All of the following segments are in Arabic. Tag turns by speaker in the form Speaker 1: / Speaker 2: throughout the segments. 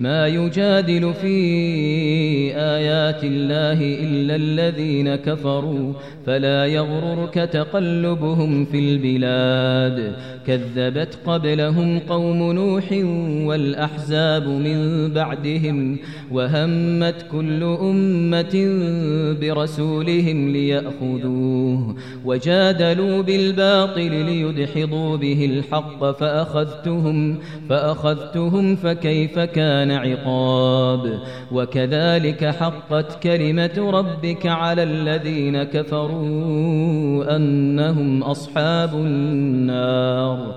Speaker 1: ما يجادل في آيات الله إلا الذين كفروا فلا يغررك تقلبهم في البلاد كذبت قبلهم قوم نوح والأحزاب من بعدهم وهمت كل أمة برسولهم ليأخذوه وجادلوا بالباطل ليدحضوا به الحق فأخذتهم فأخذتهم فكيف كان كان عقاب وكذلك حقت كلمة ربك على الذين كفروا أنهم أصحاب النار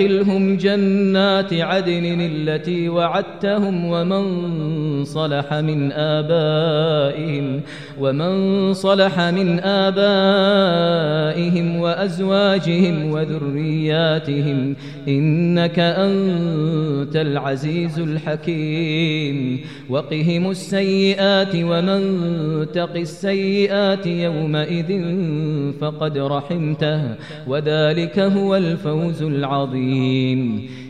Speaker 1: وادخلهم جنات عدن التي وعدتهم ومن صلح من آبائهم ومن صلح من آبائهم وأزواجهم وذرياتهم إنك أنت العزيز الحكيم وقهم السيئات ومن تق السيئات يومئذ فقد رحمته وذلك هو الفوز العظيم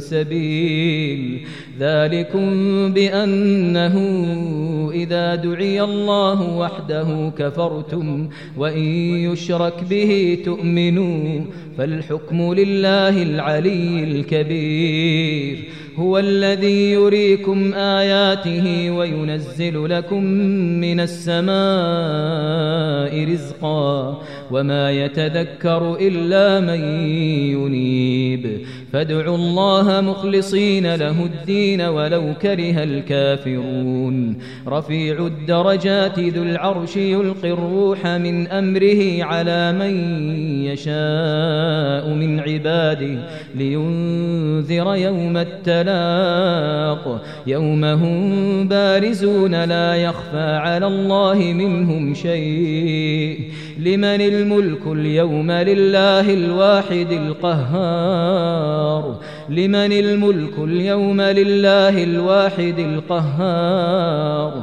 Speaker 1: سبيل ذلكم بأنه إذا دعي الله وحده كفرتم وإن يشرك به تؤمنوا فالحكم لله العلي الكبير هو الذي يريكم آياته وينزل لكم من السماء رزقا وما يتذكر إلا من ينيب فادعوا الله مخلصين له الدين ولو كره الكافرون رفيع الدرجات ذو العرش يلقي الروح من أمره على من يشاء من عباده لينذر يوم التلاق يوم هم بارزون لا يخفى على الله منهم شيء لمن الملك اليوم لله الواحد القهار لمن الملك اليوم لله الواحد القهار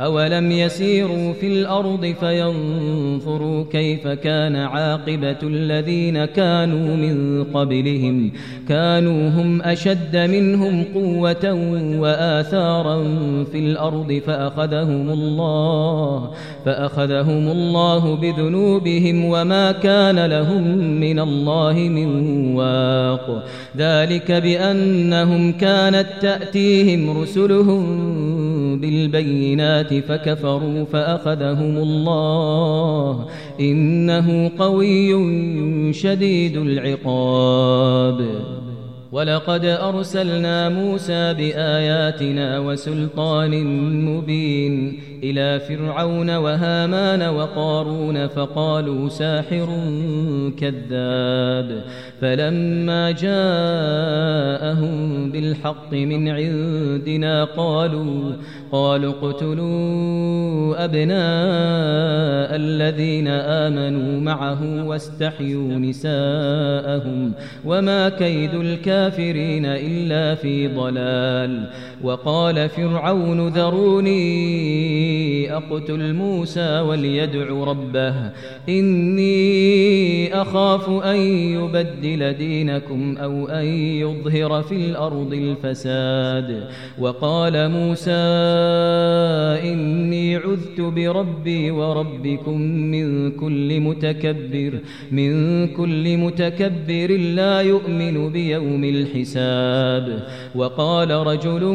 Speaker 1: أولم يسيروا في الأرض فينظروا كيف كان عاقبة الذين كانوا من قبلهم كانوا هم أشد منهم قوة وآثارا في الأرض فأخذهم الله فأخذهم الله بذنوبهم وما كان لهم من الله من واق ذلك بأنهم كانت تأتيهم رسلهم بالبينات فكفروا فأخذهم الله إنه قوي شديد العقاب ولقد أرسلنا موسى بآياتنا وسلطان مبين إلى فرعون وهامان وقارون فقالوا ساحر كذاب فلما جاءهم بالحق من عندنا قالوا قالوا اقتلوا أبناء الذين آمنوا معه واستحيوا نساءهم وما كيد الكافرين إلا في ضلال وقال فرعون ذروني أقتل موسى وليدع ربه إني أخاف أن يبدل دينكم أو أن يظهر في الأرض الفساد وقال موسى إني عذت بربي وربكم من كل متكبر من كل متكبر لا يؤمن بيوم الحساب وقال رجل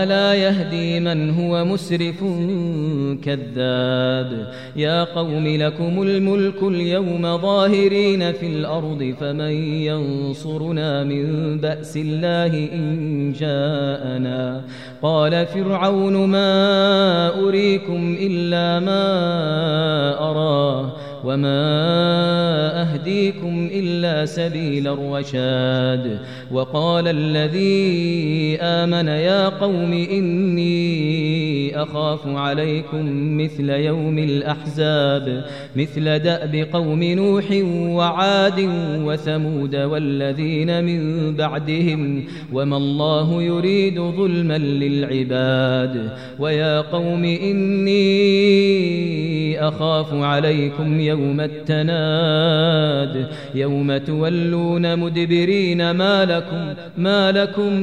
Speaker 1: لا يهدي من هو مسرف كذاب يا قوم لكم الملك اليوم ظاهرين في الأرض فمن ينصرنا من بأس الله إن جاءنا قال فرعون ما أريكم إلا ما وما أهديكم إلا سبيل الرشاد وقال الذي آمن يا قوم إني أخاف عليكم مثل يوم الأحزاب مثل دأب قوم نوح وعاد وثمود والذين من بعدهم وما الله يريد ظلما للعباد ويا قوم إني أخاف عليكم يوم التناد يوم تولون مدبرين ما لكم ما لكم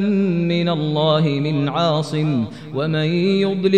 Speaker 1: من الله من عاصم ومن يضلل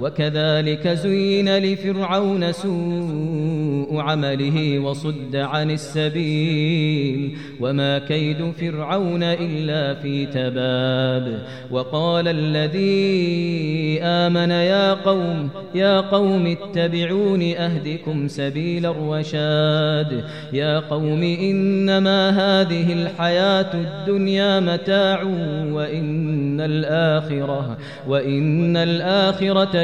Speaker 1: وكذلك زين لفرعون سوء عمله وصد عن السبيل وما كيد فرعون إلا في تباب وقال الذي آمن يا قوم يا قوم اتبعون أهدكم سبيل الرشاد يا قوم إنما هذه الحياة الدنيا متاع وإن الآخرة وإن الآخرة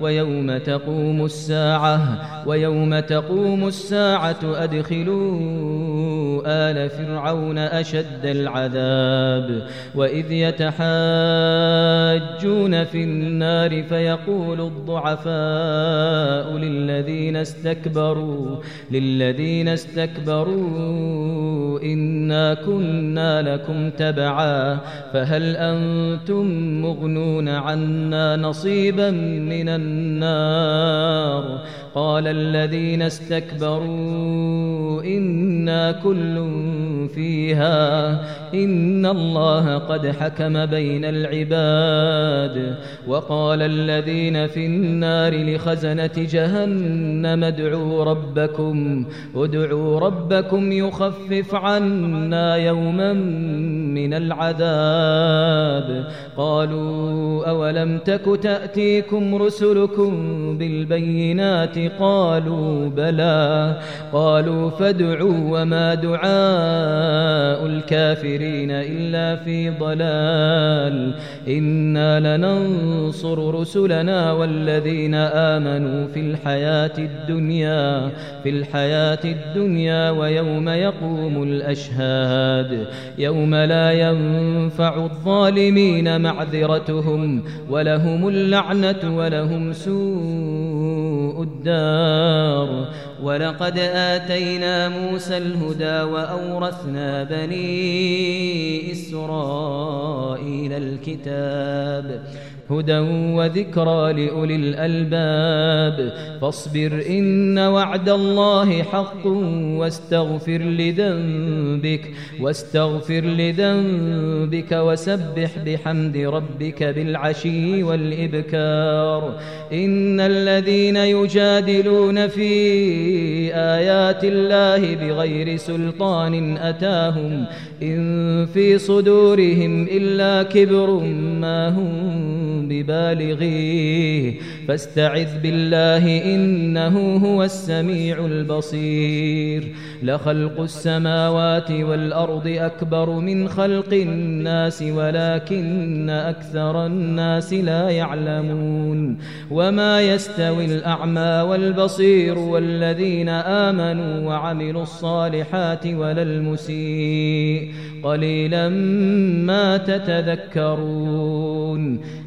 Speaker 1: ويوم تقوم الساعة ويوم تقوم الساعة أدخلوا آل فرعون أشد العذاب وإذ يتحاجون في النار فيقول الضعفاء للذين استكبروا للذين استكبروا إنا كنا لكم تبعا فهل أنتم مغنون عنا نصيبا من النار النار قال الذين استكبروا إنا كل فيها إن الله قد حكم بين العباد وقال الذين في النار لخزنة جهنم ادعوا ربكم ادعوا ربكم يخفف عنا يوما من العذاب قالوا أولم تك تأتيكم رسلكم بالبينات قالوا بلى قالوا فادعوا وما دعاء الكافرين إلا في ضلال إنا لننصر رسلنا والذين آمنوا في الحياة الدنيا في الحياة الدنيا ويوم يقوم الأشهاد يوم لا ينفع الظالمين معذرتهم ولهم اللعنة ولهم سوء الدار ولقد آتينا موسى الهدى وأورثنا بني إسرائيل الكتاب هدى وذكرى لأولي الألباب فاصبر إن وعد الله حق واستغفر لذنبك واستغفر لذنبك وسبح بحمد ربك بالعشي والإبكار إن الذين يجادلون في آيات الله بغير سلطان أتاهم إن في صدورهم إلا كبر ما هم ببالغيه فاستعذ بالله إنه هو السميع البصير لخلق السماوات والأرض أكبر من خلق الناس ولكن أكثر الناس لا يعلمون وما يستوي الأعمى والبصير والذين آمنوا وعملوا الصالحات ولا المسيء قليلا ما تتذكرون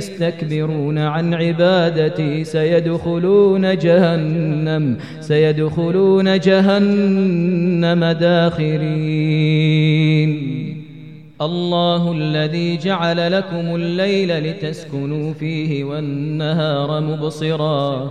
Speaker 1: يستكبرون عن عبادتي سيدخلون جهنم سيدخلون جهنم داخرين الله الذي جعل لكم الليل لتسكنوا فيه والنهار مبصراً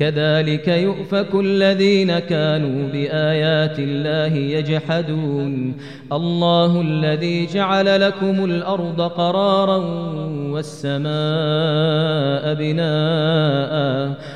Speaker 1: كذلك يؤفك الذين كانوا بآيات الله يجحدون الله الذي جعل لكم الأرض قرارا والسماء بناءً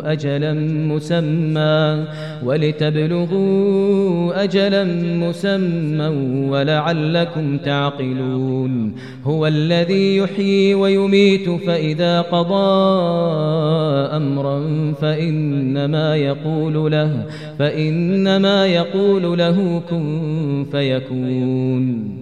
Speaker 1: أجلا مسمى ولتبلغوا أجلا مسمى ولعلكم تعقلون هو الذي يحيي ويميت فإذا قضى أمرا فإنما يقول له فإنما يقول له كن فيكون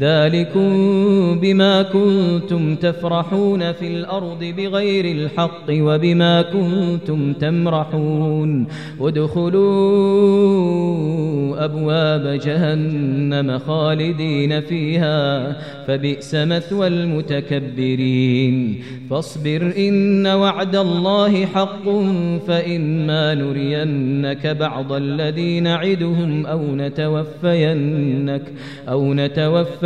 Speaker 1: ذلكم بما كنتم تفرحون في الأرض بغير الحق وبما كنتم تمرحون ادخلوا أبواب جهنم خالدين فيها فبئس مثوى المتكبرين فاصبر إن وعد الله حق فإما نرينك بعض الذي نعدهم أو نتوفينك أو نتوفينك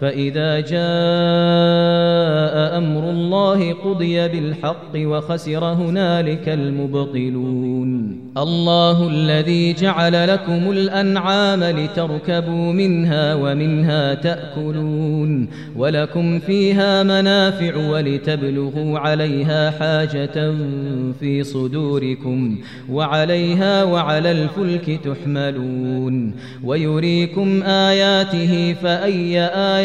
Speaker 1: فإذا جاء أمر الله قضي بالحق وخسر هنالك المبطلون الله الذي جعل لكم الأنعام لتركبوا منها ومنها تأكلون ولكم فيها منافع ولتبلغوا عليها حاجة في صدوركم وعليها وعلى الفلك تحملون ويريكم آياته فأي آيات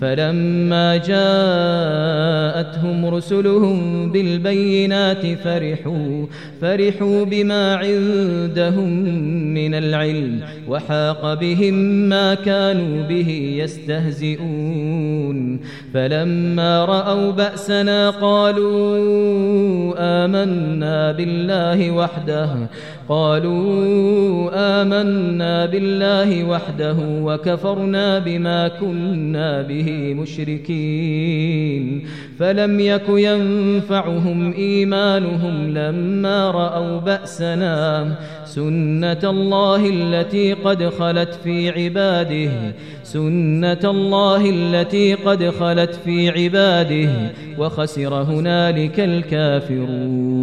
Speaker 1: فلما جاءتهم رسلهم بالبينات فرحوا فرحوا بما عندهم من العلم وحاق بهم ما كانوا به يستهزئون فلما رأوا بأسنا قالوا آمنا بالله وحده قالوا آمنا بالله وحده وكفرنا بما كنا به مشركين فلم يك ينفعهم إيمانهم لما رأوا بأسنا سنة الله التي قد خلت في عباده سنة الله التي قد خلت في عباده وخسر هنالك الكافرون